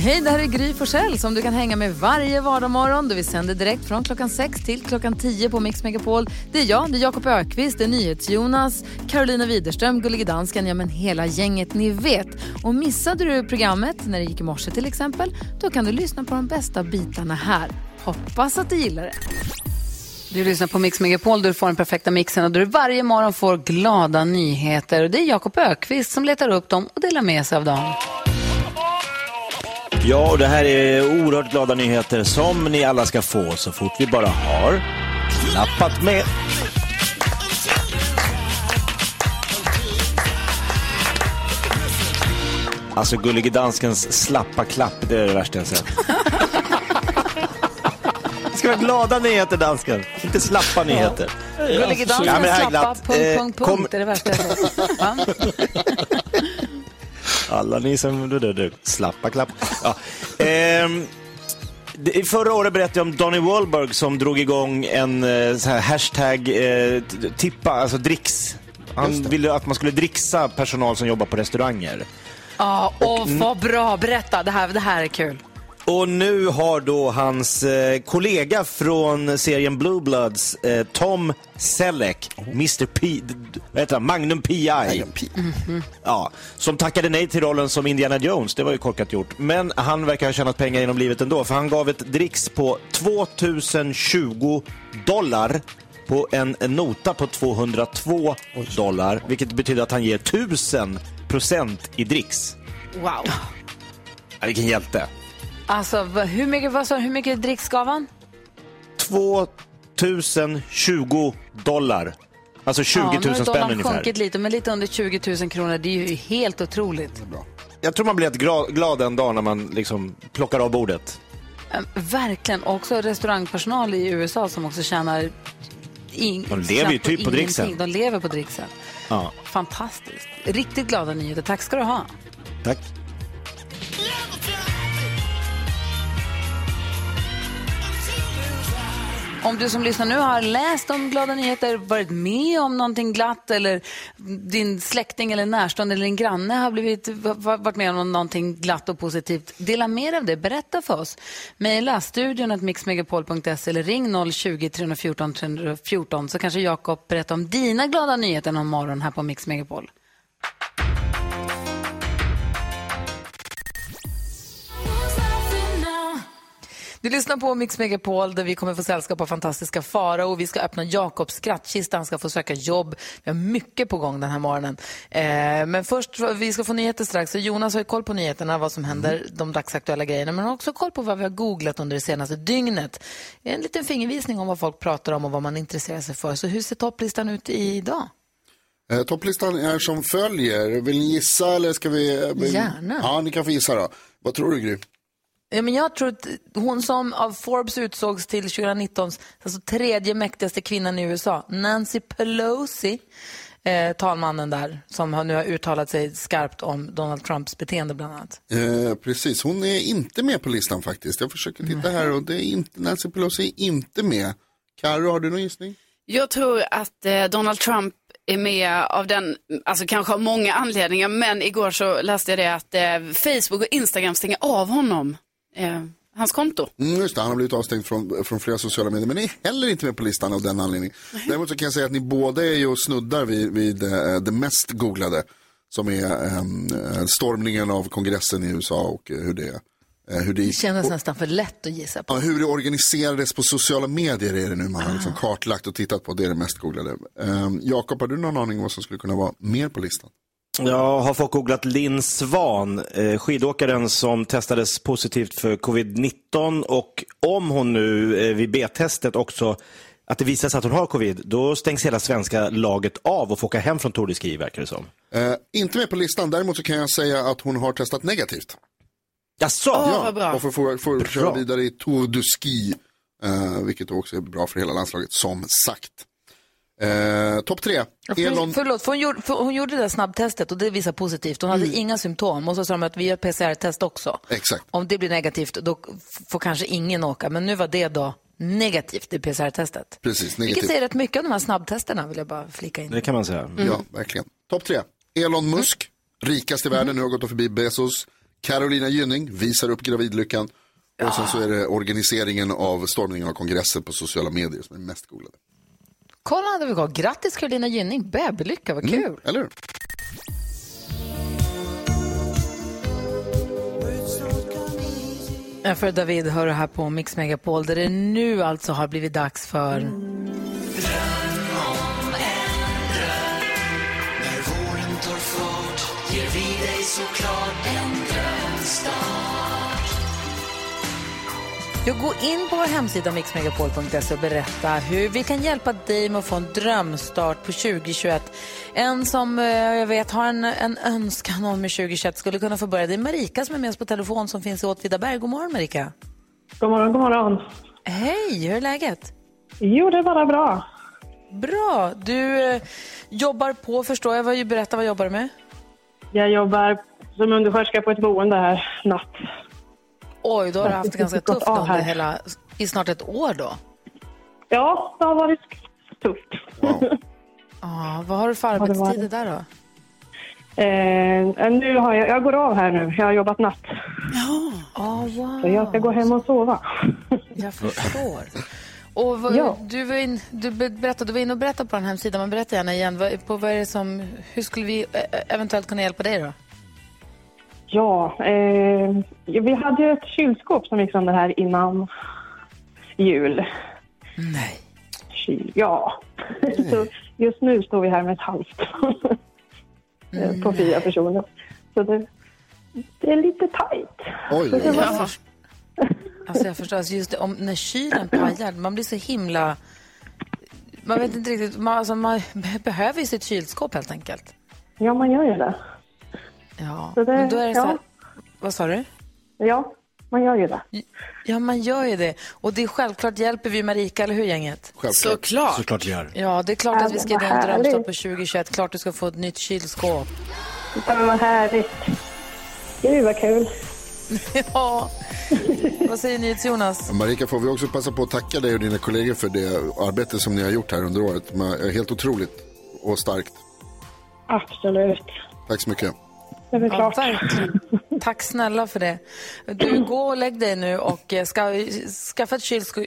Hej, det här är Gry Forssell som du kan hänga med varje vardagsmorgon. Vi sänder direkt från klockan 6 till klockan 10 på Mix Megapol. Det är jag, det är Jakob Ökvist, det är NyhetsJonas, Carolina Widerström, Gullige Dansken, ja men hela gänget ni vet. Och missade du programmet när det gick i morse till exempel, då kan du lyssna på de bästa bitarna här. Hoppas att du gillar det. Du lyssnar på Mix Megapol där du får den perfekta mixen och där du varje morgon får glada nyheter. Och det är Jakob Ökvist som letar upp dem och delar med sig av dem. Ja, och det här är oerhört glada nyheter som ni alla ska få så fort vi bara har klappat med. Alltså Gullige Danskens slappa klapp, det är det värsta jag sett. Det ska vara glada nyheter, dansken. Inte slappa nyheter. Gullige Ja, men det Dansken här är slappa, punkt, Eh, punkt, kom- punkt. Är det värsta jag sett. Alla ni som du, du, du, slappa klapp. Ja. Ehm, det- förra året berättade jag om Donny Wahlberg som drog igång en eh, så här hashtag eh, tippa, alltså dricks. Han ville att man skulle dricksa personal som jobbar på restauranger. Ja, och vad bra. Berätta, det här, det här är kul. Och nu har då hans eh, kollega från serien Blue Bloods, eh, Tom Selleck, Mr P, vad heter han? Magnum P.I. Ja, som tackade nej till rollen som Indiana Jones. Det var ju korkat gjort. Men han verkar ha tjänat pengar genom livet ändå, för han gav ett dricks på 2020 dollar på en, en nota på 202 dollar, vilket betyder att han ger 1000 procent i dricks. Wow. Ja, vilken hjälte! Alltså, hur mycket, vad sa, hur mycket dricks gav han? 2020 dollar. Alltså 20 000 ja, nu har spänn dollarn ungefär. sjunkit lite, men lite under 20 000 kronor. Det är ju helt otroligt. Jag tror man blir helt glad en dag när man liksom plockar av bordet. Ehm, Verkligen. Också restaurangpersonal i USA som också tjänar... In, De lever ju typ på dricksen. De lever på dricksen. Ja, Fantastiskt. Riktigt glada nyheter. Tack ska du ha. tack. Om du som lyssnar nu har läst om glada nyheter, varit med om någonting glatt eller din släkting eller närstående eller din granne har blivit, varit med om någonting glatt och positivt, dela med dig av det. Berätta för oss. Mejla studion att mixmegapol.se eller ring 020-314 314 så kanske Jakob berättar om dina glada nyheter någon morgon här på Mix Megapol. Du lyssnar på Mix Megapol där vi kommer få sällskap av fantastiska Fara och vi ska öppna Jakobs skrattkista. Han ska få söka jobb. Vi har mycket på gång den här morgonen. Eh, men först, vi ska få nyheter strax. Så Jonas har ju koll på nyheterna, vad som händer, de dagsaktuella grejerna. Men han har också koll på vad vi har googlat under det senaste dygnet. En liten fingervisning om vad folk pratar om och vad man intresserar sig för. Så hur ser topplistan ut idag? Eh, topplistan är som följer. Vill ni gissa eller ska vi? Vill... Gärna. Ja, ni kan få gissa då. Vad tror du Gry? Ja, men jag tror att hon som av Forbes utsågs till 2019 alltså tredje mäktigaste kvinnan i USA, Nancy Pelosi, eh, talmannen där, som har, nu har uttalat sig skarpt om Donald Trumps beteende bland annat. Eh, precis, hon är inte med på listan faktiskt. Jag försöker titta här och det är inte, Nancy Pelosi är inte med. Karo, har du någon gissning? Jag tror att eh, Donald Trump är med av den, alltså kanske av många anledningar, men igår så läste jag det att eh, Facebook och Instagram stänger av honom, eh, hans konto. Mm, just det, han har blivit avstängd från, från flera sociala medier, men ni är heller inte med på listan av den anledningen. Däremot så kan jag säga att ni båda är ju och snuddar vid, vid eh, det mest googlade, som är ehm, eh, stormningen av kongressen i USA och eh, hur det, eh, hur det Det kändes nästan för lätt att gissa på. Ja, hur det organiserades på sociala medier är det nu man har liksom kartlagt och tittat på. Det är det mest googlade. Um, Jakob, har du någon aning om vad som skulle kunna vara mer på listan? Jag har fått googlat Linn Svan, eh, skidåkaren som testades positivt för covid-19 och om hon nu eh, vid B-testet också att det visar sig att hon har covid, då stängs hela svenska laget av och får åka hem från Tour de Ski, verkar det som. Eh, inte med på listan, däremot så kan jag säga att hon har testat negativt. Jaså? Åh, vad bra. Och får, får, får Bra. köra vidare i Tour de Ski, eh, vilket också är bra för hela landslaget, som sagt. Eh, Topp tre. Elon... Förlåt, för hon, gjorde, för hon gjorde det där snabbtestet och det visar positivt. Hon hade Mm. inga symptom och så sa de att vi gör PCR-test också. Exakt. Om det blir negativt då får kanske ingen åka. Men nu var det då negativt, det PCR-testet. Precis, Vilket negativt. säger rätt mycket om de här snabbtesterna vill jag bara flika in. Det kan man säga. Ja, verkligen. Topp tre. Elon Musk, rikast i världen, nu har gått och förbi Bezos. Carolina Gynning visar upp gravidlyckan. Och sen så är det organiseringen av stormningen av kongressen på sociala medier som är mest googlade. Kolla hade vi gått. Grattis Carolina Gynning, babylycka, vad kul. Eller hur? Ja, För David hör du här på Mix Megapol där det nu alltså har blivit dags för... När våren tar fart ger vi dig såklart en drömstart. Jag går in på vår hemsida mixmegapol.se och berätta hur vi kan hjälpa dig med att få en drömstart på 2021. En som eh, jag vet har en, en önskan om med 2021 skulle kunna få börja. Det är Marika som är med oss på telefon som finns i Åtvidaberg. God morgon Marika. God morgon, god morgon. Hej, hur är läget? Jo, det är bara bra. Bra. Du eh, jobbar på förstår jag. Berätta, vad jobbar du med? Jag jobbar som undersköterska på ett boende här natt. Oj, då har du haft det ganska tufft Ja, under här. hela, i snart ett år då. Ja, det har varit tufft. Ja, vad har du för arbetstider där då? Eh, nu har jag, jag går av här nu. Jag har jobbat natt. Oh, wow. Så jag ska gå hem och sova. Jag förstår. Och vad, Ja. du, var in, du be- berättade, du var inne och berättade på den här hemsidan, men berätta gärna igen. Vad, på vad är det som, hur skulle vi eh, eventuellt kunna hjälpa dig då? Ja, eh, vi hade ju ett kylskåp som gick sönder här innan jul. Nej. Kyl, ja. Så just nu står vi här med ett halvt Eh, på fyra personer. Så det, det är lite tajt. Oj, oj, var- Jag förstår. Alltså jag förstår, alltså just det, om, när kylen pajar, man blir så himla... Man vet inte riktigt, man, alltså, man behöver ju sitt kylskåp helt enkelt. Ja, man gör ju det. Ja, Så det- men då är det så här, ja. Vad sa du? Ja, man gör ju det. Ja, man gör ju det. Och det är självklart hjälper vi Marika, eller hur gänget? Självklart. Såklart. Såklart vi gör. Ja, det är klart att vi ska ge dig en härligt. på 2021. Klart du ska få ett nytt kylskåp. Ja, men vad härligt. Gud, vad kul. Ja. Vad säger ni till Jonas? Marika, får vi också passa på att tacka dig och dina kollegor för det arbete som ni har gjort här under året. Helt otroligt och starkt. Absolut. Tack så mycket. Det är väl Ja, klart. verkligen. Tack snälla för det. Du, gå och lägg dig nu och eh, ska, skaffa ett kylskåp.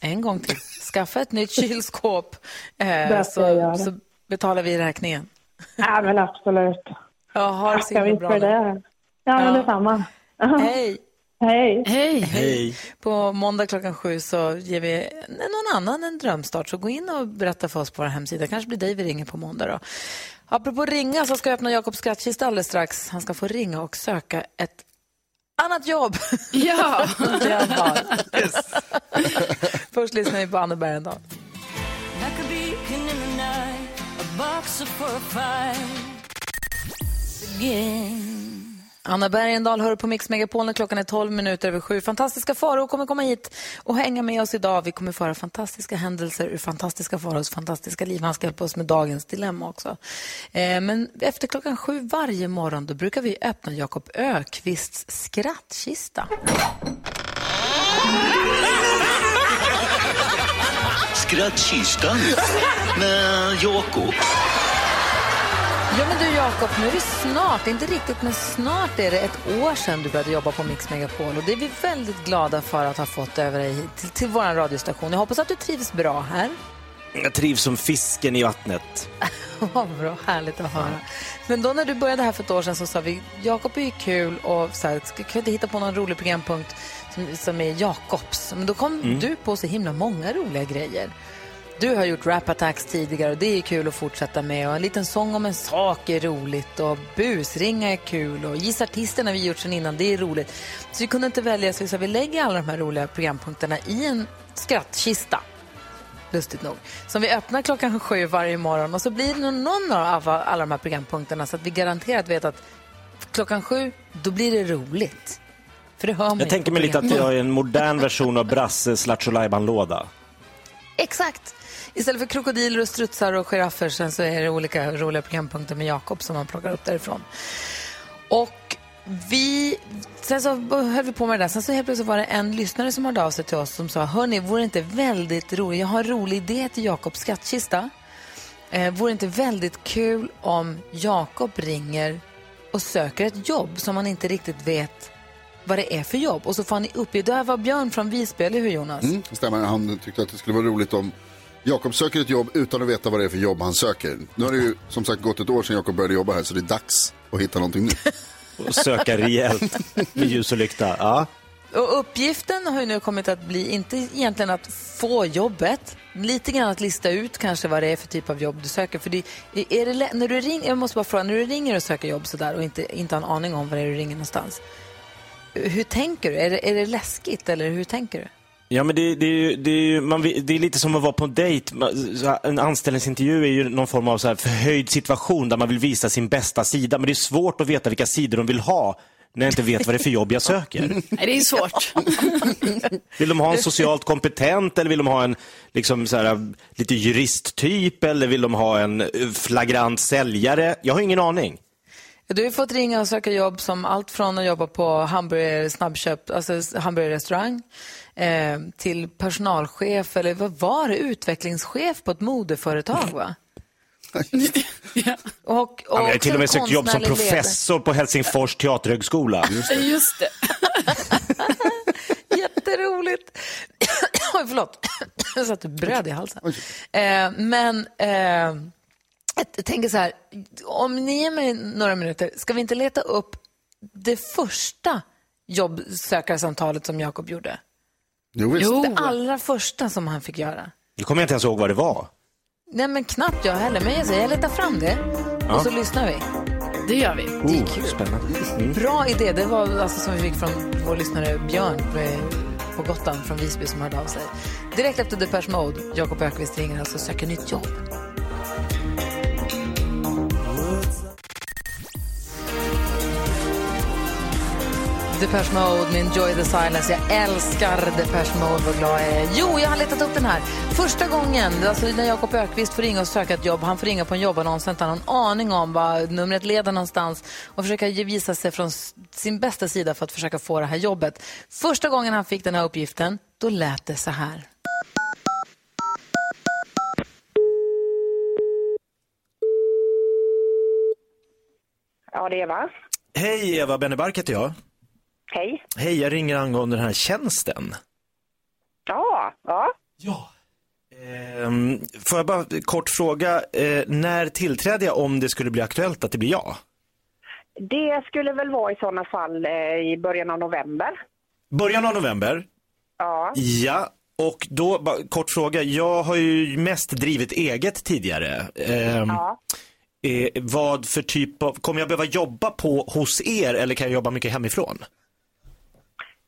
En gång till. Skaffa ett nytt kylskåp eh, så, så betalar vi räkningen. Ja, men absolut. Ja, ha det så himla bra. för det. Ja, men Ja. detsamma. Hej! Hej. Hej. Hej. På måndag klockan sju så ger vi någon annan en drömstart. Så gå in och berätta för oss på vår hemsida. kanske blir dig vi ringer på måndag. Då. Apropå ringa så ska jag öppna Jakobs skrattkista alldeles strax. Han ska få ringa och söka ett annat jobb. Ja. Har. Först lyssnar vi på Anne Bergendahl. Like Anna Bergendahl hör på Mix Megapol när klockan är 12 minuter över sju. Fantastiska Farao kommer komma hit och hänga med oss idag. Vi kommer föra fantastiska händelser ur fantastiska Faraos fantastiska liv. Han ska hjälpa oss med dagens dilemma också. Eh, men efter klockan sju varje morgon då brukar vi öppna Jakob Ökvists skrattkista. Skrattkistan med Jakob. Ja men du Jakob, nu är det snart, inte riktigt men snart är det ett år sedan du började jobba på Mix Megapol och det är vi väldigt glada för att ha fått över dig till, till vår radiostation. Jag hoppas att du trivs bra här. Jag trivs som fisken i vattnet. Vad bra, härligt att höra. Men då när du började här för ett år sedan så sa vi, Jakob är ju kul och så här, kan vi inte hitta på någon rolig programpunkt som, som är Jakobs? Men då kom du på så himla många roliga grejer. Du har gjort rap attacks tidigare och det är kul att fortsätta med. Och en liten sång om en sak är roligt och busringa är kul och gissa artisterna vi gjort sen innan, det är roligt. Så vi kunde inte välja så vi sa vi lägger alla de här roliga programpunkterna i en skrattkista lustigt nog. Som vi öppnar klockan sju varje morgon och så blir det någon av alla de här programpunkterna så att vi garanterat vet att klockan sju, då blir det roligt. För det hör man Jag tänker mig lite att jag är en modern version av Brasses Lattjo låda Exakt. Istället för krokodiler och strutsar och giraffer sen så är det olika roliga programpunkter med Jakob som man plockar upp därifrån. Och vi, sen så höll vi på med det där. Sen så helt plötsligt var det en lyssnare som hörde av sig till oss som sa, hörni, vore det inte väldigt roligt, jag har en rolig idé till Jakobs skattkista. Eh, vore det inte väldigt kul om Jakob ringer och söker ett jobb som man inte riktigt vet vad det är för jobb. Och så får ni uppge, det här var Björn från Visby, eller hur Jonas? Mm, det stämmer, han tyckte att det skulle vara roligt om Jakob söker ett jobb utan att veta vad det är för jobb han söker. Nu har det ju som sagt gått ett år sedan Jakob började jobba här så det är dags att hitta någonting nytt. Och söka rejält med ljus och lykta. Ja. Och uppgiften har ju nu kommit att bli, inte egentligen att få jobbet, lite grann att lista ut kanske vad det är för typ av jobb du söker. För det, är det, när du ringer, jag måste bara fråga, när du ringer och söker jobb sådär och inte, inte har en aning om var det är du ringer någonstans. Hur tänker du? Är det, är det läskigt eller hur tänker du? Ja, men det, det, är ju- det, är ju- man, det är lite som att vara på en dejt. En anställningsintervju är ju någon form av så förhöjd situation där man vill visa sin bästa sida. Men det är svårt att veta vilka sidor de vill ha när jag inte vet vad det är för jobb jag söker. Nej, det är svårt. Vill de ha en socialt kompetent eller vill de ha en liksom så här, lite juristtyp eller vill de ha en flagrant säljare? Jag har ingen aning. Du har fått ringa och söka jobb som allt från att jobba på hamburgare, snabbköp, alltså hamburgerrestaurang eh, till personalchef eller vad var det? Utvecklingschef på ett modeföretag va? Och, och Ja, men jag har till och med sökt jobb som professor på Helsingfors teaterhögskola. Just det. Jätteroligt. Oj, förlåt. Jag satte bröd i halsen. Eh, men eh, jag tänker så här, om ni ger mig några minuter, ska vi inte leta upp det första jobbsökarsamtalet som Jakob gjorde? Jo, visst. Det allra första som han fick göra. Nu kommer jag inte ens ihåg vad det var. Nej, men knappt jag heller. Men jag säger, jag letar fram det och så lyssnar vi. Det gör vi. Oh, spännande. Mm. Bra idé. Det var alltså som vi fick från vår lyssnare Björn på Gotland från Visby som hörde av sig. Direkt efter Depeche Mode, Jakob Ökvist ringer alltså och söker nytt jobb. Depeche Mode med Enjoy the Silence. Jag älskar Depeche Mode, vad glad jag är. Jo, jag har letat upp den här. Första gången, alltså när Jakob Ökvist får ringa och söka ett jobb, han får ringa på en jobbannons, inte har någon aning om vad numret leder någonstans och försöka visa sig från sin bästa sida för att försöka få det här jobbet. Första gången han fick den här uppgiften, då lät det så här. Ja, det är Eva. Hej, Eva Bennebark heter jag. Hej. Hej, jag ringer angående den här tjänsten. Ja, ja. Ehm, får jag bara kort fråga, eh, när tillträder jag om det skulle bli aktuellt att det blir jag? Det skulle väl vara i sådana fall eh, i början av november. Början av november? Ja. Ja, och då, bara, kort fråga, jag har ju mest drivit eget tidigare. Ehm, Ja. eh, vad för typ av, kommer jag behöva jobba på hos er eller kan jag jobba mycket hemifrån?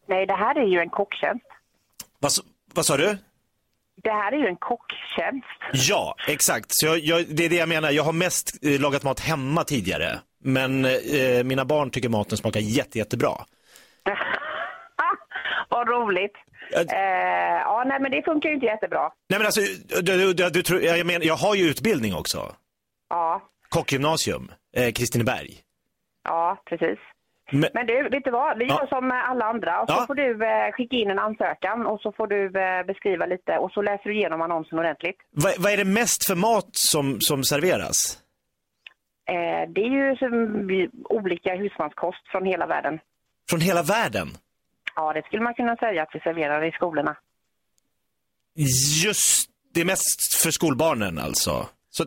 Nej, det här är ju en kocktjänst. Vad, vad sa du? Det här är ju en kocktjänst. Ja, exakt. Så jag, jag, det är det jag menar. Jag har mest eh, lagat mat hemma tidigare. Men eh, mina barn tycker maten smakar jätte, jättebra. Vad roligt. Jag- Eh, ja, nej, men det funkar ju inte jättebra. Nej men alltså, du, du, du, tror- jag, menar, jag har ju utbildning också. Ja, Kockgymnasium, eh, Kristineberg. ja, precis. Men, Men du, vet du vad? Vi Ja. gör som alla andra. Och så Ja. får du eh, skicka in en ansökan och så får du eh, beskriva lite och så läser du igenom annonsen ordentligt. vad, vad är det mest för mat som, som serveras? Eh, det är ju som, olika husmanskost från hela världen. Från hela världen? Ja, det skulle man kunna säga att vi serverar i skolorna. Just, det är mest för skolbarnen alltså. Så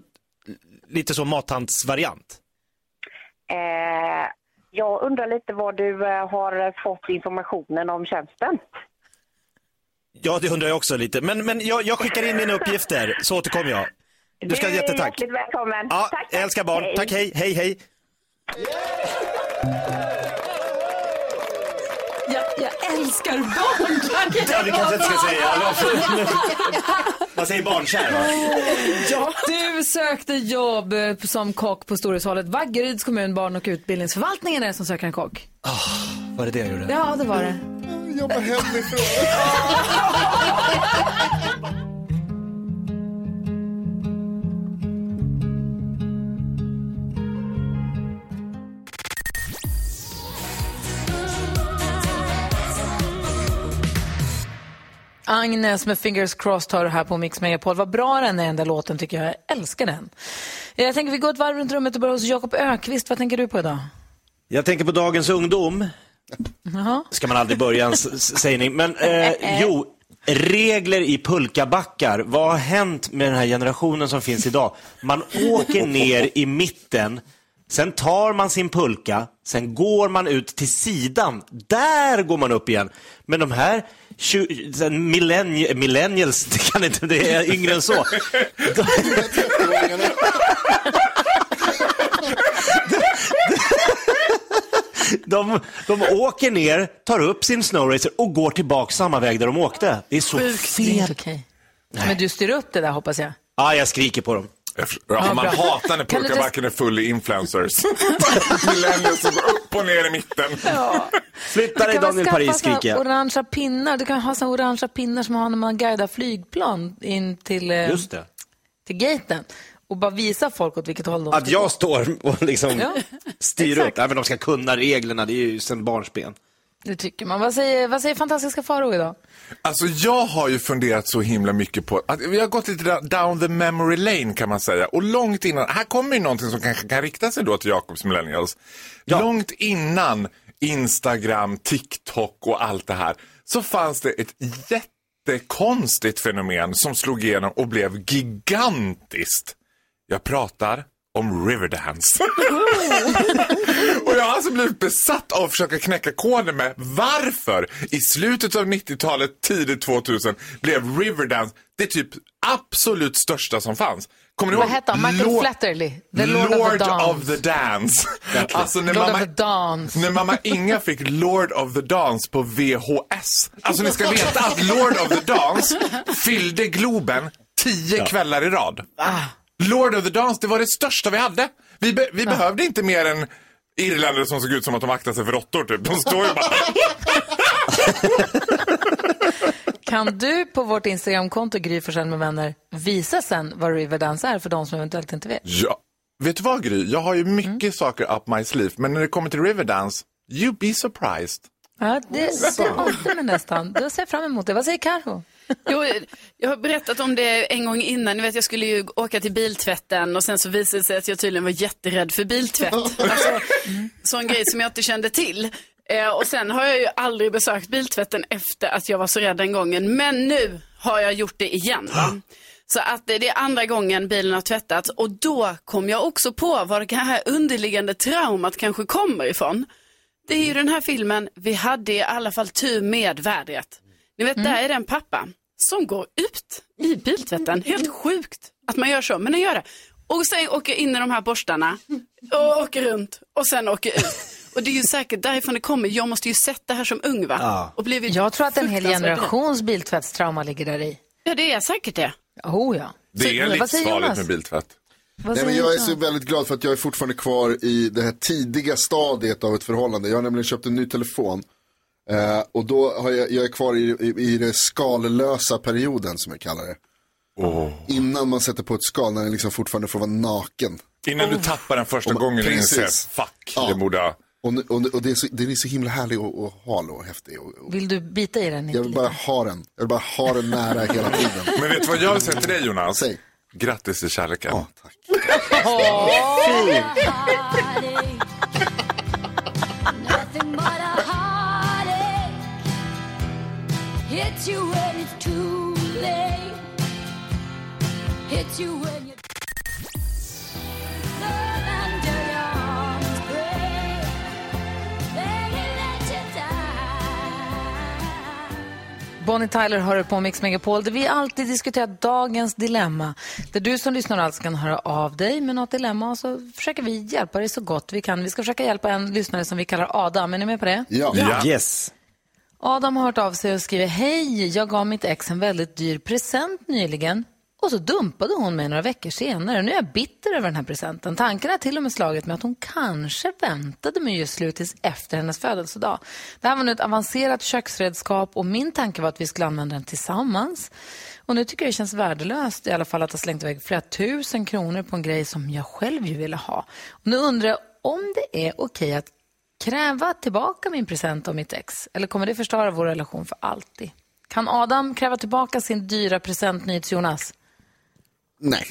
lite så mathandsvariant. Eh, jag undrar lite var du eh, har fått informationen om tjänsten. Ja, det undrar jag också lite. Men, men jag, jag skickar in mina uppgifter så återkommer jag. Du ska ha är jättetack. hjärtligt välkommen. Ja, tack, jag älskar barn. Hej. Tack, hej, hej, hej. Jag, älskar barn! Ja, det kanske jag inte ska säga. Man säger barnkär, va? Du sökte jobb som kock på Storhushållet. Vaggeryds kommun, barn och utbildningsförvaltningen är det som söker en kock. Var det det jag gjorde? Ja, det var det. Jobba hemifrån. Agnes med Fingers Crossed har du här på Mix Megapol. Vad bra den är den där låten tycker jag. Jag älskar den. Jag tänker vi går ett varv runt rummet och börjar hos Jakob Ökvist. Vad tänker du på idag? Jag tänker på dagens ungdom. Jaha. ska man aldrig börja en sägning. Men eh, jo, regler i pulkabackar. Vad har hänt med den här generationen som finns idag? Man åker ner i mitten, sen tar man sin pulka, sen går man ut till sidan. Där går man upp igen. Men de här tju- sen millenni- millennials, det kan inte, det är yngre än så. De, de åker ner, tar upp sin snowracer och går tillbaka samma väg där de åkte. Det är så Det är fel. inte okej. Men du styr upp det där hoppas jag. Ja, jag skriker på dem. Ja, Ja, man hatar när pulkabacken är full i influencers. Millennials som går upp och ner i mitten. Flytta dig Daniel Paris, skriker jag. orangea pinnar. Du kan ha såna orangea pinnar som man har när man guidar flygplan in till, eh, Just det. till gaten. Och bara visa folk åt vilket håll de Att ska jag gå. står och liksom Ja, styr upp. Men de ska kunna reglerna, det är ju sen barnsben. Det tycker man. Vad säger, vad säger fantastiska Faro idag? Alltså jag har ju funderat så himla mycket på att vi har gått lite down the memory lane kan man säga. Och långt innan, här kommer ju någonting som kanske kan rikta sig då till Jakobs millennials. Långt innan Instagram, TikTok och allt det här så fanns det ett jättekonstigt fenomen som slog igenom och blev gigantiskt. Jag pratar om Riverdance. och jag har alltså blivit besatt av att försöka knäcka koden med varför i slutet av 90-talet, tidigt 2000 blev Riverdance det typ absolut största som fanns. Kommer ni Vad hette han? Michael Lord- Flatterly? The Lord, of the Dance. of the Dance. alltså när Lord mamma, of the Dance. när mamma Inga fick Lord of the Dance på VHS. Alltså ni ska veta att Lord of the Dance fyllde Globen tio kvällar i rad. Lord of the Dance, det var det största vi hade. Vi, be, vi behövde inte mer än irländare som såg ut som att de aktade sig för råttor typ. De står ju bara... Kan du på vårt Instagramkonto Gry Forssell med vänner visa sen vad Riverdance är för de som eventuellt inte vet? Ja. Vet du vad Gry? Jag har ju mycket saker up my sleeve. Men när det kommer till Riverdance, you be surprised. Ja, det, det ante mig nästan. Då ser jag fram emot det. Vad säger Karo? Jo, jag har berättat om det en gång innan. Ni vet, jag skulle ju åka till biltvätten och sen så visade det sig att jag tydligen var jätterädd för biltvätt. Alltså, sån grej som jag inte kände till. Eh, och sen har jag ju aldrig besökt biltvätten efter att jag var så rädd den gången. Men nu har jag gjort det igen. Va? Så att det är andra gången bilen har tvättats och då kom jag också på var det här underliggande traumat kanske kommer ifrån. Det är ju den här filmen, vi hade i alla fall tur med vädret. Ni vet, där är det en pappa som går ut i biltvätten. Helt sjukt att man gör så, men han gör det. Och sen åker in i de här borstarna och åker runt och sen åker ut. Och det är ju säkert därifrån det kommer. Jag måste ju sett det här som ung va? Ja. Och blivit Jag tror att en hel generations biltvättstrauma ligger där i. Ja, det är säkert det. Oh ja. Det är livsfarligt med biltvätt. Nej, men jag är så väldigt glad för att jag är fortfarande kvar i det här tidiga stadiet av ett förhållande. Jag har nämligen köpt en ny telefon. Eh, och då har jag, jag är kvar i, i, i den skallösa perioden som jag kallar det. Innan man sätter på ett skal när den liksom fortfarande får vara naken. Innan du tappar den första man- gången och Precis. inser, fuck, Ja. det borde. Och, och, och det är så, den är så himla härlig och, och hal och häftig. Och, och, Vill du bita i den? jag vill bara ha den. Jag vill bara ha den nära hela tiden. Men vet du vad jag vill säga till dig Jonas? Grattis till kärleken. Ja, tack. Nothing Hits you when you. Bonnie Tyler hör på Mix Megapol där vi alltid diskuterar dagens dilemma. Där du som lyssnar alltså kan höra av dig med något dilemma och så försöker vi hjälpa dig så gott vi kan. Vi ska försöka hjälpa en lyssnare som vi kallar Adam. Är ni med på det? Ja. Yes. Adam har hört av sig och skriver Hej, jag gav mitt ex en väldigt dyr present nyligen och så dumpade hon mig några veckor senare. Nu är jag bitter över den här presenten. Tanken har till och med slagit mig att hon kanske väntade med just slut tills efter hennes födelsedag. Det här var nu ett avancerat köksredskap och min tanke var att vi skulle använda den tillsammans. Och nu tycker jag det känns värdelöst i alla fall att ha slängt iväg flera tusen kronor på en grej som jag själv ju ville ha. Och nu undrar jag om det är okej att kräva tillbaka min present av mitt ex? Eller kommer det förstöra vår relation för alltid? Kan Adam kräva tillbaka sin dyra present, Jonas? Nej.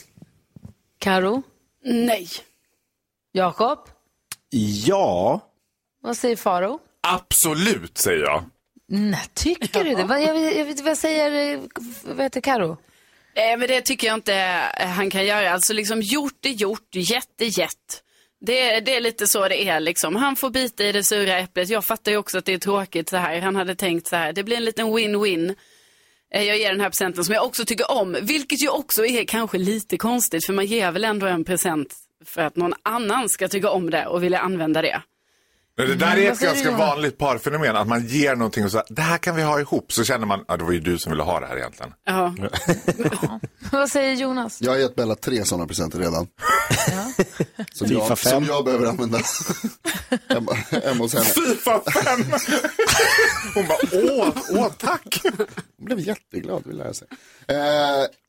Karo? Nej. Jakob? Ja. Vad säger Faro? Absolut, säger jag. Nej, tycker du det? Vad, jag, jag, vad säger eh, vad heter Karo? Nej, men det tycker jag inte eh, han kan göra. Alltså liksom gjort är gjort, jätte jätt. Det, det är lite så det är liksom. Han får bita i det sura äpplet. Jag fattar ju också att det är tråkigt så här. Han hade tänkt så här, det blir en liten win-win. Eh, jag ger den här presenten som jag också tycker om, vilket ju också är kanske lite konstigt för man ger väl ändå en present för att någon annan ska tycka om det och vilja använda det. Men det där Mm, är ett ganska du, vanligt parfenomen, att man ger någonting och så det här kan vi ha ihop, så känner man, ja det var ju du som ville ha det här egentligen. Ja. Vad säger Jonas? Jag har gett Bella tre sådana presenter redan. Som, Fifa jag, som jag behöver använda hemma, hemma hos henne. Fifa 5! Hon bara, åh, åh tack. Hon blev jätteglad, vill lära sig. Eh,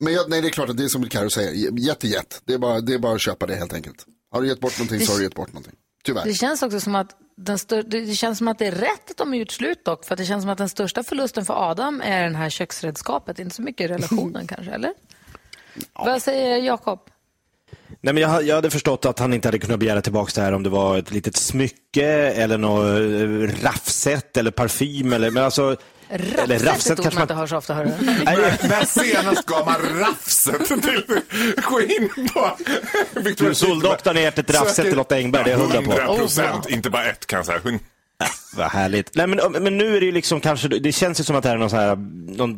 men jag, nej, det är klart att det är som Karo säger, jättejätt. Det är, bara, det är bara att köpa det helt enkelt. Har du gett bort någonting så har du gett bort någonting. Tyvärr. Det känns också som att, den stör, det känns som att det är rätt att de har gjort slut dock. För att det känns som att den största förlusten för Adam är den här köksredskapet. Inte så mycket relationen kanske, eller? Vad säger Jakob? Nej, men jag, jag hade förstått att han inte hade kunnat begära tillbaka det här om det var ett litet smycke eller något eh, raffset eller parfym. Eller, men alltså, eller Raffset är ett ord man inte hör så ofta. Hör du? När, senast gav man raffset till, gå in på Du, Soldoktorn har gett ett raffset till Lotta Engberg, det är jag hundra på. 100 procent, inte bara ett kan jag säga. Hun- Vad härligt. Nej, men, men nu är det ju liksom kanske, det känns ju som att det här är någon, så här, någon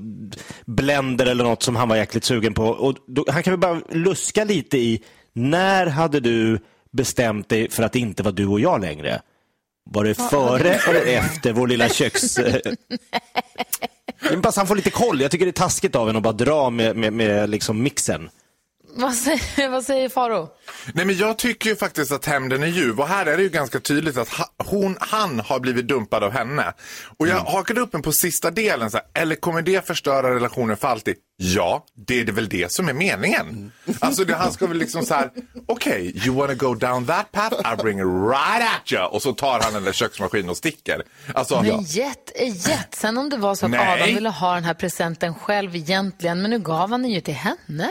blender eller något som han var jäkligt sugen på. Och då, han kan väl bara luska lite i, när hade du bestämt dig för att det inte var du och jag längre? Var det före eller efter vår lilla köks... Men bara så han får lite koll. Jag tycker det är taskigt av en att bara dra med, med, med liksom mixen. Vad säger, vad säger Faro? Nej men jag tycker ju faktiskt att hämnden är ljuv och här är det ju ganska tydligt att ha, hon, han har blivit dumpad av henne. Och jag hakade upp mig på sista delen så här, eller kommer det förstöra relationen för alltid? Ja, det är det väl det som är meningen. Alltså det, han ska väl liksom så här, okej, you wanna go down that path, I'll bring it right at you. Och så tar han den där köksmaskinen och sticker. Alltså, Men jet är jet. Sen om det var så att Nej. Adam ville ha den här presenten själv egentligen, men nu gav han den ju till henne.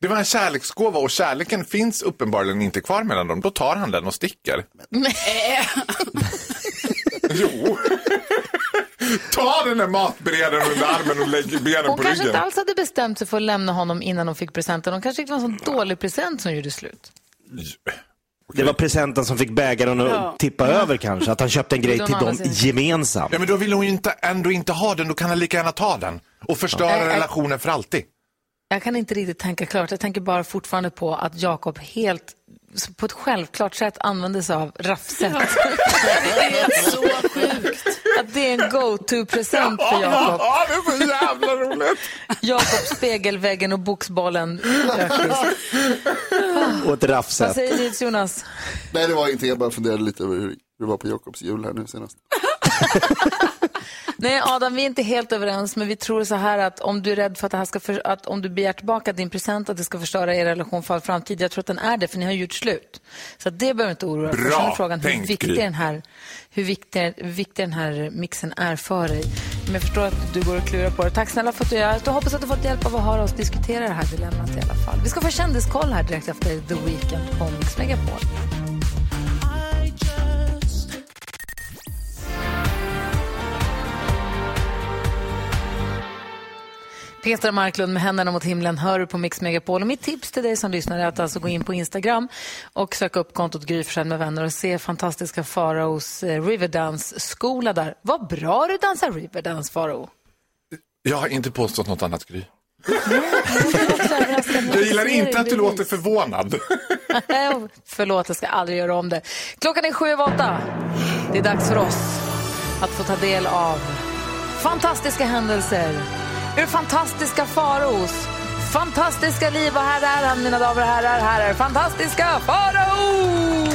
Det var en kärleksgåva och kärleken finns uppenbarligen inte kvar mellan dem. Då tar han den och sticker. Jo. Ta den där matberedaren under armen och lägg benen Hon på kanske ryggen. inte alls hade bestämt sig för att lämna honom innan hon fick presenten. Hon kanske det var en sån dålig present som gjorde slut. Det var presenten som fick bägaren att Ja. tippa över kanske. Att han köpte en grej till dem gemensamt. Ja, men då vill hon ju inte, ändå inte ha den. Då kan han lika gärna ta den. Och förstöra Ja. relationen för alltid. Jag kan inte riktigt tänka klart. Jag tänker bara fortfarande på att Jakob helt på ett självklart sätt använder sig av raffset. Det är så sjukt. Att det är en go-to-present för Jakob. Ja, det är så jävla roligt. Jakob, spegelväggen och boxbollen. Och ett Vad raffset. säger ni Jonas? Nej, det var inte, jag bara funderade lite över hur det var på Jakobs jul här nu senast. Nej, Adam, vi är inte helt överens, men vi tror så här att om du är rädd för att, det här ska för, att om du begär tillbaka din present, att det ska förstöra er relation för all framtid. Jag tror att den är det, för ni har gjort slut. Så det behöver du inte oroa dig för. Bra Sen är frågan hur viktig, den här, hur, viktig, hur viktig den här mixen är för dig. Men jag förstår att du går och klurar på det. Tack snälla för att du är här. Jag hoppas att du fått hjälp av att höra oss diskutera det här dilemmat i alla fall. Vi ska få kändiskoll här direkt efter The Weeknd på Mix Megapol. Petra Marklund med händerna mot himlen hör du på Mix Megapol. Och mitt tips till dig som lyssnar är att alltså gå in på Instagram och söka upp kontot Gry med vänner och se fantastiska Faraos eh, Riverdance-skola där. Vad bra du dansar Riverdance, Farao. Jag har inte påstått något annat, Gry. Jag gillar inte att du låter förvånad. Förlåt, jag ska aldrig göra om det. Klockan är sju över åtta. Det är dags för oss att få ta del av fantastiska händelser ur fantastiska Faraos fantastiska liv. Och här är han, mina damer och herrar. Här är fantastiska Farao!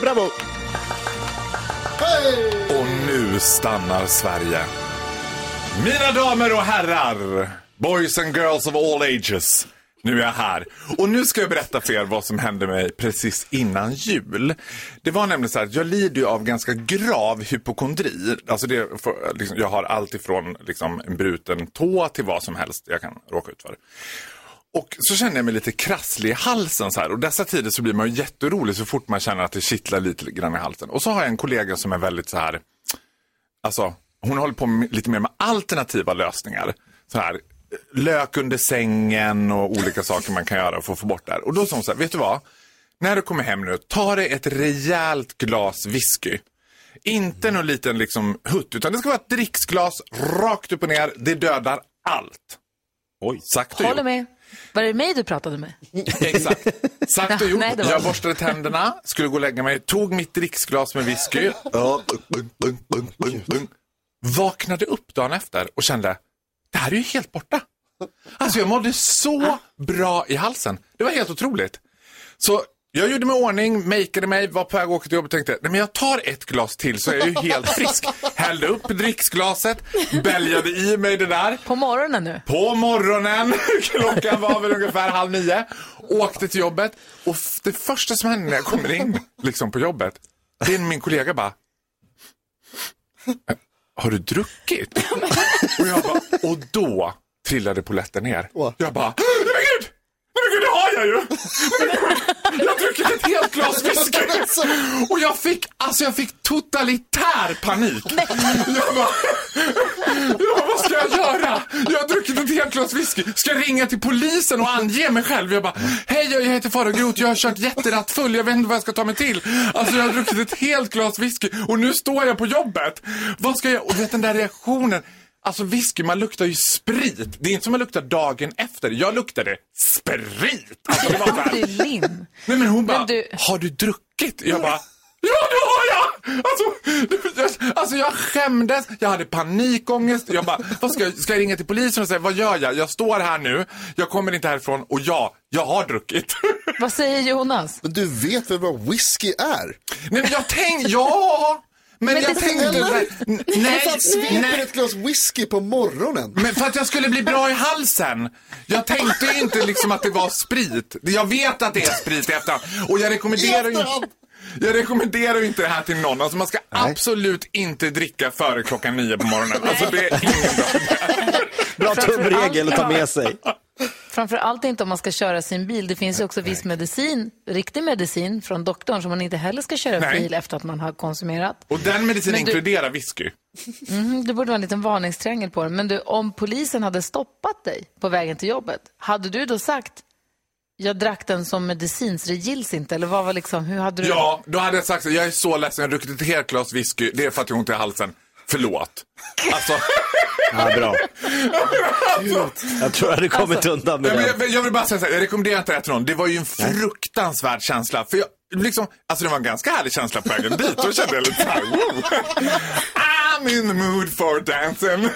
Bravo! Och nu stannar Sverige. Mina damer och herrar, boys and girls of all ages. Nu är jag här. Och nu ska jag berätta för er vad som hände mig precis innan jul. Det var nämligen så här att jag lider ju av ganska grav hypokondri. Alltså det, för, liksom, jag har allt ifrån liksom, en bruten tå till vad som helst jag kan råka ut för. Och så känner jag mig lite krasslig i halsen så här. Och dessa tider så blir man ju jätterolig så fort man känner att det kittlar lite grann i halsen. Och så har jag en kollega som är väldigt så här, alltså hon håller på med, lite mer med alternativa lösningar. Så här, lök under sängen och olika saker man kan göra för att få bort det här. Och då sa hon så här, vet du vad? När du kommer hem nu, ta dig ett rejält glas whisky. Inte någon liten liksom hutt, utan det ska vara ett dricksglas rakt upp och ner. Det dödar allt. Oj, sagt och Håller gjort. med. Var det mig du pratade med? Exakt. Sagt och gjort. Nej, jag borstade tänderna, skulle gå och lägga mig, tog mitt dricksglas med whisky. Vaknade upp dagen efter och kände, det här är ju helt borta. Alltså jag mådde så bra i halsen. Det var helt otroligt. Så jag gjorde mig i ordning, makeade mig, var på väg att åka till jobbet och tänkte, nej men jag tar ett glas till så är jag ju helt frisk. Hällde upp dricksglaset, bäljade i mig det där. På morgonen nu? På morgonen, klockan var väl ungefär halv nio, åkte till jobbet och det första som hände när jag kommer in liksom på jobbet, det är min kollega bara, "Eh, har du druckit? Och jag bara, och då trillade polletten ner. Jag bara, nej men gud! Nej men gud, det har jag ju! Jag druckit ett helt glas whisky! Och jag fick, alltså jag fick totalitär panik. Jag bara, Ja, vad ska jag göra? Jag har druckit ett helt glas whisky. Ska jag ringa till polisen och ange mig själv? Jag bara, hej jag heter Farao Groth, jag har kört jätterattfull, jag vet inte vad jag ska ta mig till. Alltså jag har druckit ett helt glas whisky och nu står jag på jobbet. Vad ska jag, och vet den där reaktionen. Alltså whisky, man luktar ju sprit. Det är inte som man luktar dagen efter. Jag luktade sprit. Alltså, det var. Det är lim. Nej men hon bara, Men du- har du druckit? Jag bara, ja det har jag! Alltså, jag, alltså jag skämdes, jag hade panikångest. Jag bara, vad ska, jag, ska jag ringa till polisen och säga, vad gör jag? Jag står här nu, jag kommer inte härifrån och ja, jag har druckit. Vad säger Jonas? Men du vet väl vad whisky är? Nej men jag tänkte, ja! Men, Men jag det- tänkte, Eller? nej, Vad fan sveper nej. ett glas whisky på morgonen? Men för att jag skulle bli bra i halsen. Jag tänkte ju inte liksom att det var sprit. Jag vet att det är sprit i efterhand. Och jag rekommenderar ju inte... Jag rekommenderar inte det här till någon. Alltså man ska absolut inte dricka före klockan nio på morgonen. Alltså det är ingen bra Bra tumregel att ta med sig. Framför allt inte om man ska köra sin bil. Det finns ju också viss medicin, riktig medicin från doktorn som man inte heller ska köra Nej. bil efter att man har konsumerat. Och den medicinen du- inkluderar whisky. Mhm, det borde vara en liten varningstriangel på det. Men du, om polisen hade stoppat dig på vägen till jobbet, hade du då sagt jag drack den som medicin så det gills inte? Eller vad var liksom, hur hade du... Ja, då hade jag sagt så. Jag är så ledsen, jag har druckit ett helt glas whisky. Det är för att jag har ont i halsen. Förlåt. Alltså... Ja, bra. Jag tror jag hade kommit Alltså, undan med ja, men det. jag, jag vill bara säga så här, jag rekommenderar inte det till någon. Det var ju en fruktansvärd känsla. För jag, liksom, alltså det var en ganska härlig känsla på vägen dit. Då kände jag lite så här, wow. I'm in the mood for dancing.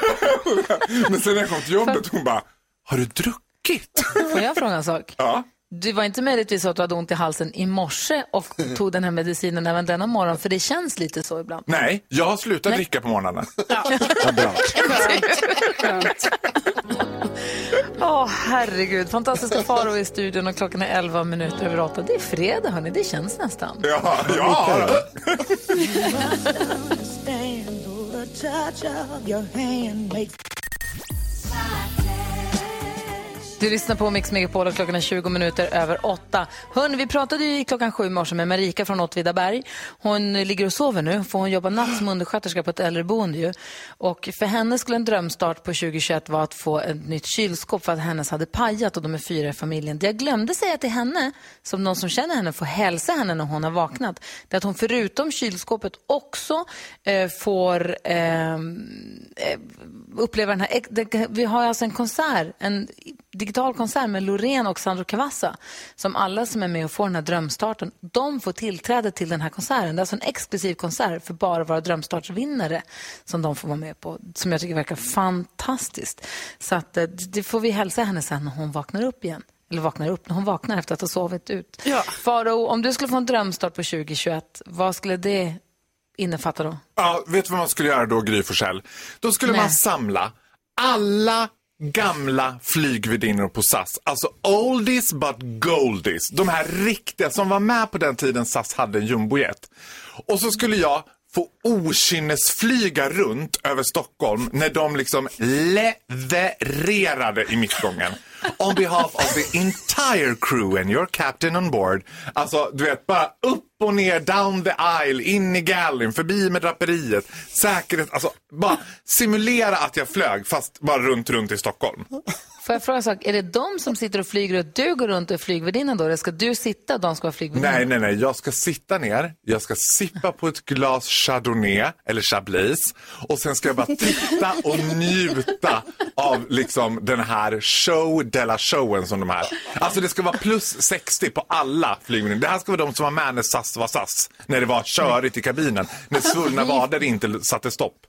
Men sen när jag kom till jobbet, hon bara, har du druckit? Får jag fråga en sak? Ja. Det var inte möjligtvis så att du hade ont i halsen i morse och tog den här medicinen även denna morgon, för det känns lite så ibland. Nej, jag har slutat dricka på morgnarna. Åh, herregud. Fantastiska Faro i studion och klockan är 11 minuter över 8. Det är fredag, hörni. Det känns nästan. Ja, ja. Du lyssnar på Mix Megapol och klockan är 20 minuter över 8. Hörni, vi pratade ju i klockan 7 i morse med Marika från Åtvidaberg. Hon ligger och sover nu, för hon jobbar natt som undersköterska på ett äldreboende. Ju. Och för henne skulle en drömstart på 2021 vara att få ett nytt kylskåp för att hennes hade pajat och de är fyra i familjen. Det jag glömde säga till henne, som någon som känner henne får hälsa henne när hon har vaknat, det är att hon förutom kylskåpet också eh, får ehm, eh, uppleva den här... det- Vi har alltså en konsert, en digital konsert med Loreen och Sandro Cavazza som alla som är med och får den här drömstarten, de får tillträde till den här konserten. Det är alltså en exklusiv konsert för bara våra drömstartsvinnare som de får vara med på, som jag tycker verkar fantastiskt. Så att, eh, det får vi hälsa henne sen när hon vaknar upp igen. Eller vaknar upp, när hon vaknar efter att ha sovit ut. Ja. Faro, om du skulle få en drömstart på 2021, vad skulle det innefatta då? Ja, vet du vad man skulle göra då, Gry Forssell? Då skulle Nej. man samla alla gamla flygvärdinnor på SAS. Alltså oldies but goldies. De här riktiga som var med på den tiden SAS hade en jumbojet. Och så skulle jag få okynnesflyga runt över Stockholm när de liksom levererade i mittgången. On behalf of the entire crew and your captain on board. Alltså, du vet, bara upp och ner, down the aisle, in i gallern, förbi med draperiet, säkerhet, alltså bara simulera att jag flög fast bara runt, runt i Stockholm. Får jag fråga en sak? Är det de som sitter och flyger och du går runt och är flygvärdinnan då? Eller ska du sitta och de ska vara flygvärdinnor? Nej, nej, nej. Jag ska sitta ner, jag ska sippa på ett glas chardonnay eller chablis och sen ska jag bara titta och njuta av liksom den här show della showen som de här. Alltså det ska vara plus 60 på alla flygvärdinor. Det här ska vara de som var med när SAS var SAS. När det var körigt i kabinen. När svullna vader inte satte stopp.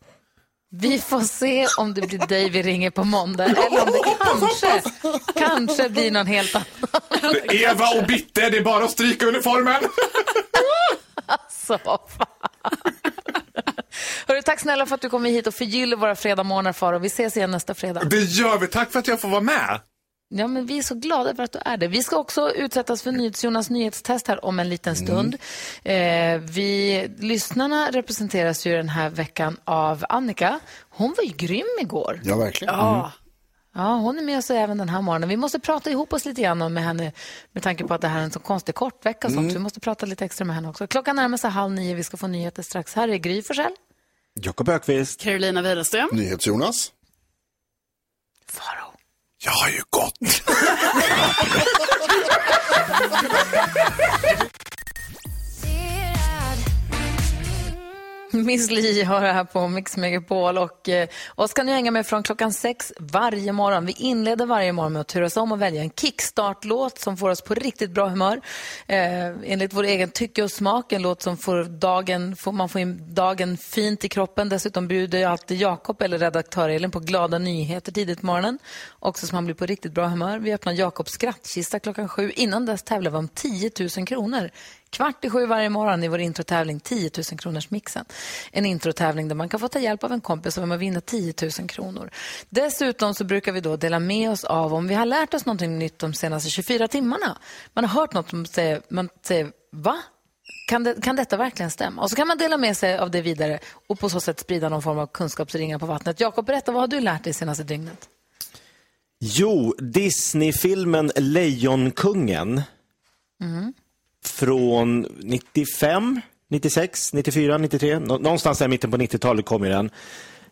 Vi får se om det blir dig vi ringer på måndag eller om det kanske, kanske blir någon helt annan. Eva och Bitte, det är bara att stryka uniformen. Alltså, fan. Hörru, tack snälla för att du kom hit och förgyller våra fredagmorgnar, Faro. Vi ses igen nästa fredag. Det gör vi. Tack för att jag får vara med. Ja, men vi är så glada över att du är det. Vi ska också utsättas för NyhetsJonas nyhetstest här om en liten stund. Eh, vi, lyssnarna representeras ju den här veckan av Annika. Hon var ju grym igår. Ja, verkligen. Ja. Ja, hon är med oss även den här morgonen. Vi måste prata ihop oss lite grann med henne med tanke på att det här är en så konstig kortvecka. och sånt. Så vi måste prata lite extra med henne också. Klockan närmar sig halv nio. Vi ska få nyheter strax. Här är Gry Forssell. Jakob Ökvist. Carolina Widerström. NyhetsJonas. Jag har ju gått. Miss Li har det här på Mix Megapol och eh, oss kan ni hänga med från klockan sex varje morgon. Vi inleder varje morgon med att turas om och välja en kickstart-låt som får oss på riktigt bra humör. Eh, enligt vår egen tycke och smak, en låt som får dagen, får man får in dagen fint i kroppen. Dessutom bjuder jag alltid Jakob eller redaktör Elin på glada nyheter tidigt på morgonen. Också så man blir på riktigt bra humör. Vi öppnar Jakobs skrattkista klockan sju. Innan dess tävlar vi om 10 000 kronor. Kvart i sju varje morgon i vår introtävling 10 000 kronors mixen. En introtävling där man kan få ta hjälp av en kompis om att vinna 10 000 kronor. Dessutom så brukar vi då dela med oss av om vi har lärt oss någonting nytt de senaste 24 timmarna. Man har hört något som säger, man säger va? Kan, det, kan detta verkligen stämma? Och så kan man dela med sig av det vidare och på så sätt sprida någon form av kunskapsringar på vattnet. Jakob, berätta, vad har du lärt dig senaste dygnet? Jo, Disney-filmen Lejonkungen Mm. Från 95, 96, 94, 93. Nå- Någonstans där mitten på 90-talet kom ju den.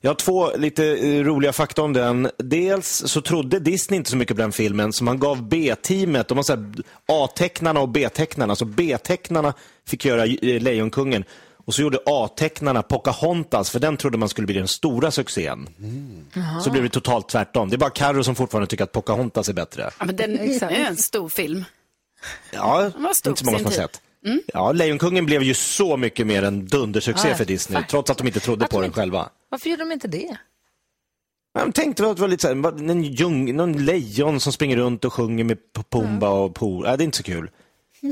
Jag har två lite eh, roliga fakta om den. Dels så trodde Disney inte så mycket på den filmen, så man gav B-teamet, de här A-tecknarna och B-tecknarna, så B-tecknarna fick göra eh, Lejonkungen. Och så gjorde A-tecknarna Pocahontas, för den trodde man skulle bli den stora succén. Så blev det totalt tvärtom. Det är bara Carro som fortfarande tycker att Pocahontas är bättre. Ja, men den är en stor film. Ja, inte så många som har sett. Mm. Ja, Lejonkungen blev ju så mycket mer en dundersuccé Ja, för Disney, faktiskt. trots att de inte trodde Att på de den inte- själva. Varför gjorde de inte det? Jag tänkte att det var lite så här, vad- en djung, någon lejon som springer runt och sjunger med Pumba och Po. Ja, det är inte så kul.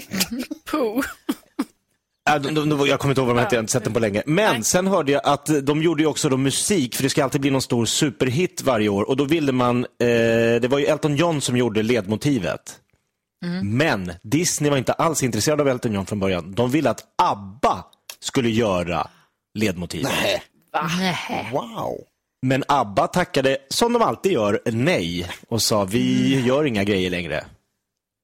De, jag kommer inte ihåg vad de hette, jag har inte sett den på länge. Men sen hörde jag att de gjorde ju också då musik, för det ska alltid bli någon stor superhit varje år. Och då ville man, eh, det var ju Elton John som gjorde ledmotivet. Men Disney var inte alls intresserad av Elton John från början. De ville att ABBA skulle göra ledmotivet. Nej. Wow. Men ABBA tackade, som de alltid gör, nej och sa vi gör inga grejer längre.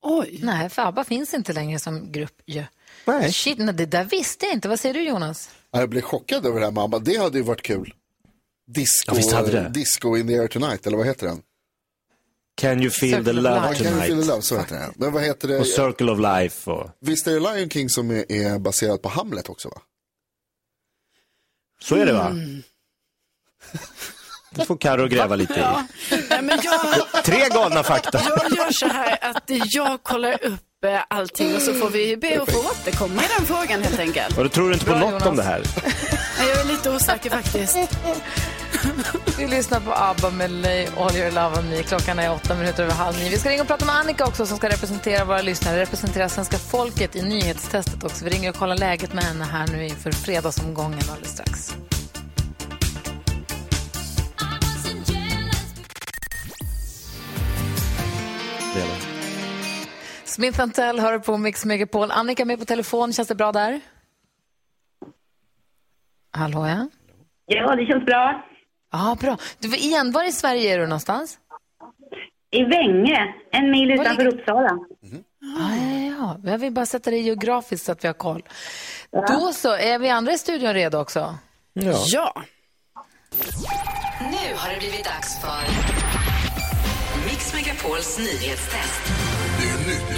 Oj. Nej, för ABBA finns inte längre som grupp ju. Nej. Shit, nej, det där visste jag inte. Vad säger du Jonas? Ja, Jag blev chockad över det här mamma. Det hade ju varit kul. Disco, Ja, visst hade det. disco in the air tonight, eller vad heter den? Can you feel the Circle love Ja, Can you feel the tonight? love, så heter den. Men vad heter det? Och Circle of Life. Och... Visst är det Lion King som är, är baserad på Hamlet också va? Så är det va? Mm. Det får Karo gräva lite i. Nej, men jag, Tre galna fakta. jag gör så här att jag kollar upp eh, allting och så får vi be att få återkomma i den frågan helt enkelt. Och då tror du inte på Bra, något Jonas. om det här? Nej, Jag är lite osäker faktiskt. Vi lyssnar på ABBA med Lay All Your Love On Me. Klockan är åtta minuter över halv nio. Vi ska ringa och prata med Annika också som ska representera våra lyssnare, representera svenska folket i nyhetstestet också. Vi ringer och kollar läget med henne här nu inför fredagsomgången alldeles strax. Smith Tell hör på Mix Megapol. Annika är med på telefon. Känns det bra där? Hallå, ja. Ja, det känns bra. Ja, bra. Du, igen, var i Sverige är du någonstans? I Vänge, en mil utanför Uppsala. Ah, ja, ja. Jag vill bara sätta det geografiskt så att vi har koll. Då så, är vi andra i studion redo också? Ja. Nu har det blivit dags för Mix Megapols nyhetstest. Det är nytt,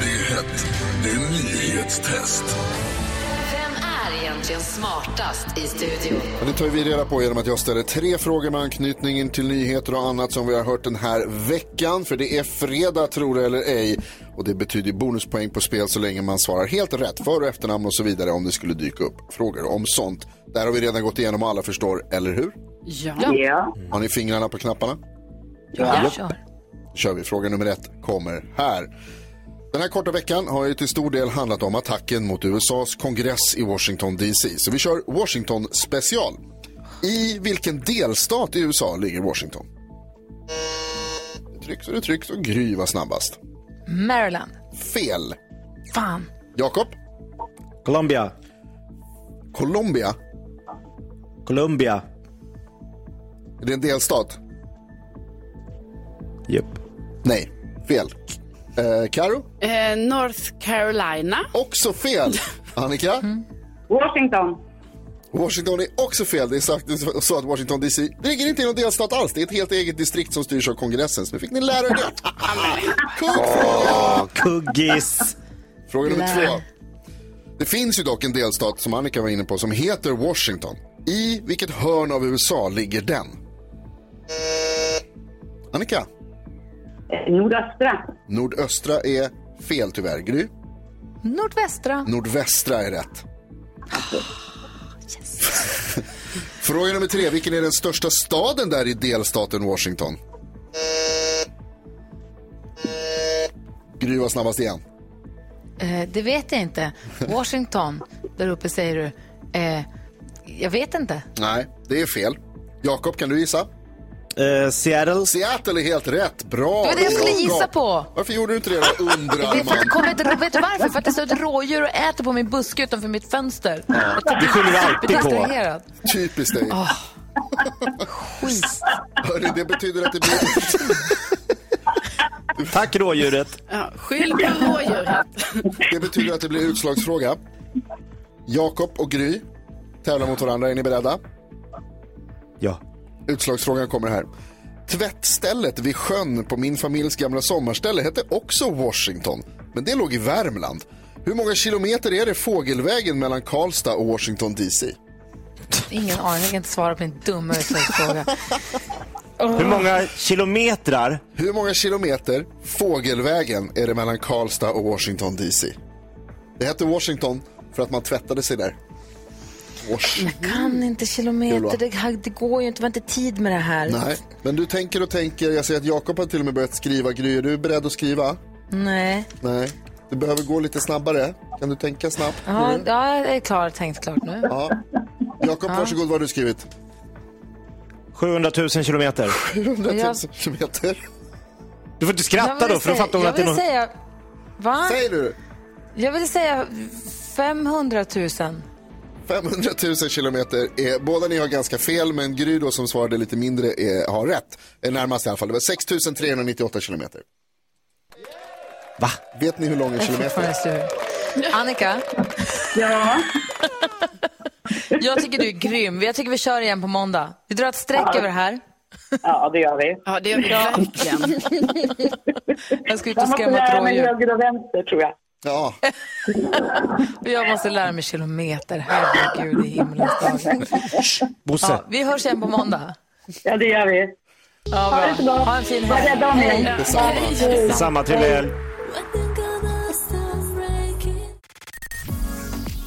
det är hett, det är nyhetstest. Egentligen smartast i studion? Det tar vi reda på genom att jag ställer tre frågor med anknytning till nyheter och annat som vi har hört den här veckan. För det är fredag, tror det eller ej. Och det betyder bonuspoäng på spel så länge man svarar helt rätt. För och efternamn och så vidare om det skulle dyka upp frågor om sånt. Där har vi redan gått igenom och alla förstår, eller hur? Ja. Ja. Har ni fingrarna på knapparna? Ja, Japp. kör. kör vi. Fråga nummer ett kommer här. Den här korta veckan har ju till stor del handlat om attacken mot USAs kongress i Washington DC. Så vi kör Washington special. I vilken delstat i USA ligger Washington? Det trycks och det trycks och Gry var snabbast. Maryland. Fel. Fan. Jakob? Colombia. Colombia? Colombia. Är det en delstat? Japp. Nej, fel. Eh, Karo? Eh, North Carolina. Också fel. Annika? Washington. Washington är också fel. Det är sagt så att Washington DC, det ligger inte i någon delstat alls. Det är ett helt eget distrikt som styrs av kongressen. Så nu fick ni lära er det. Kuggfråga! Kuggis. Fråga nummer två. Det finns ju dock en delstat som Annika var inne på som heter Washington. I vilket hörn av USA ligger den? Annika? Eh, Nordöstra. Nordöstra är fel tyvärr. Gry? Nordvästra. Nordvästra är rätt. Fråga nummer tre. Vilken är den största staden där i delstaten Washington? Gry var snabbast igen. Eh, det vet jag inte. Washington, där uppe säger du. Eh, jag vet inte. Nej, det är fel. Jakob, kan du gissa? Eh, Seattle. Seattle är helt rätt. Bra. Det var det jag skulle gissa på. Varför gjorde du inte det då, Det är för att det undrarman? kommer inte, vet du varför? För att det står ett rådjur och äter på min buske utanför mitt fönster. Jag Det skyller du alltid på. Typiskt dig. Skit. Hörru, det betyder att det blir... Tack rådjuret. Ja, skyll på rådjuret. Det betyder att det blir utslagsfråga. Jakob och Gry tävlar mot varandra. Är ni beredda? Ja. Utslagsfrågan kommer här. Tvättstället vid sjön på min familjs gamla sommarställe hette också Washington, men det låg i Värmland. Hur många kilometer är det fågelvägen mellan Karlstad och Washington DC? Ingen aning, jag kan inte svara på din dumma utslagsfråga. Hur många kilometrar? Hur många kilometer fågelvägen är det mellan Karlstad och Washington DC? Det hette Washington för att man tvättade sig där. Jag kan inte kilometer, det, det går ju inte, vi har inte tid med det här. Nej, men du tänker och tänker. Jag ser att Jakob har till och med börjat skriva. Gry, är du beredd att skriva? Nej. Nej. Du behöver gå lite snabbare. Kan du tänka snabbt? Ja, Mm. ja, jag är klar, tänkt klart nu. Ja. Jakob, varsågod. Vad har du skrivit? 700 000 kilometer. 100 000 Jag- kilometer. Du får inte skratta då, för då fattar hon att det är vill någon... säga... Va? Säger du? Jag vill säga 500 000. 500 000 kilometer. Är, båda ni har ganska fel, men Gry då som svarade lite mindre är, har rätt. Är närmast i alla fall. Det var 6 398 kilometer. Va? Vet ni hur lång en Jag är kilometer är? Annika? Ja. Jag tycker du är grym. Jag tycker vi kör igen på måndag. Vi drar ett streck Ja. över det här. ja, det gör vi. Ja, det gör vi verkligen. Jag ska ut Jag och måste skrämma ett lära mig rådjur. höger och vänster, tror jag. Ja, Och Jag måste lära mig kilometer. Herregud i himlens dag. Bosse. Ja, vi hörs igen på måndag. Ja, det gör vi. Ja, Ha det så bra. Ha en fin Var helg. rädda om er. detsamma. Samma trevlig helg.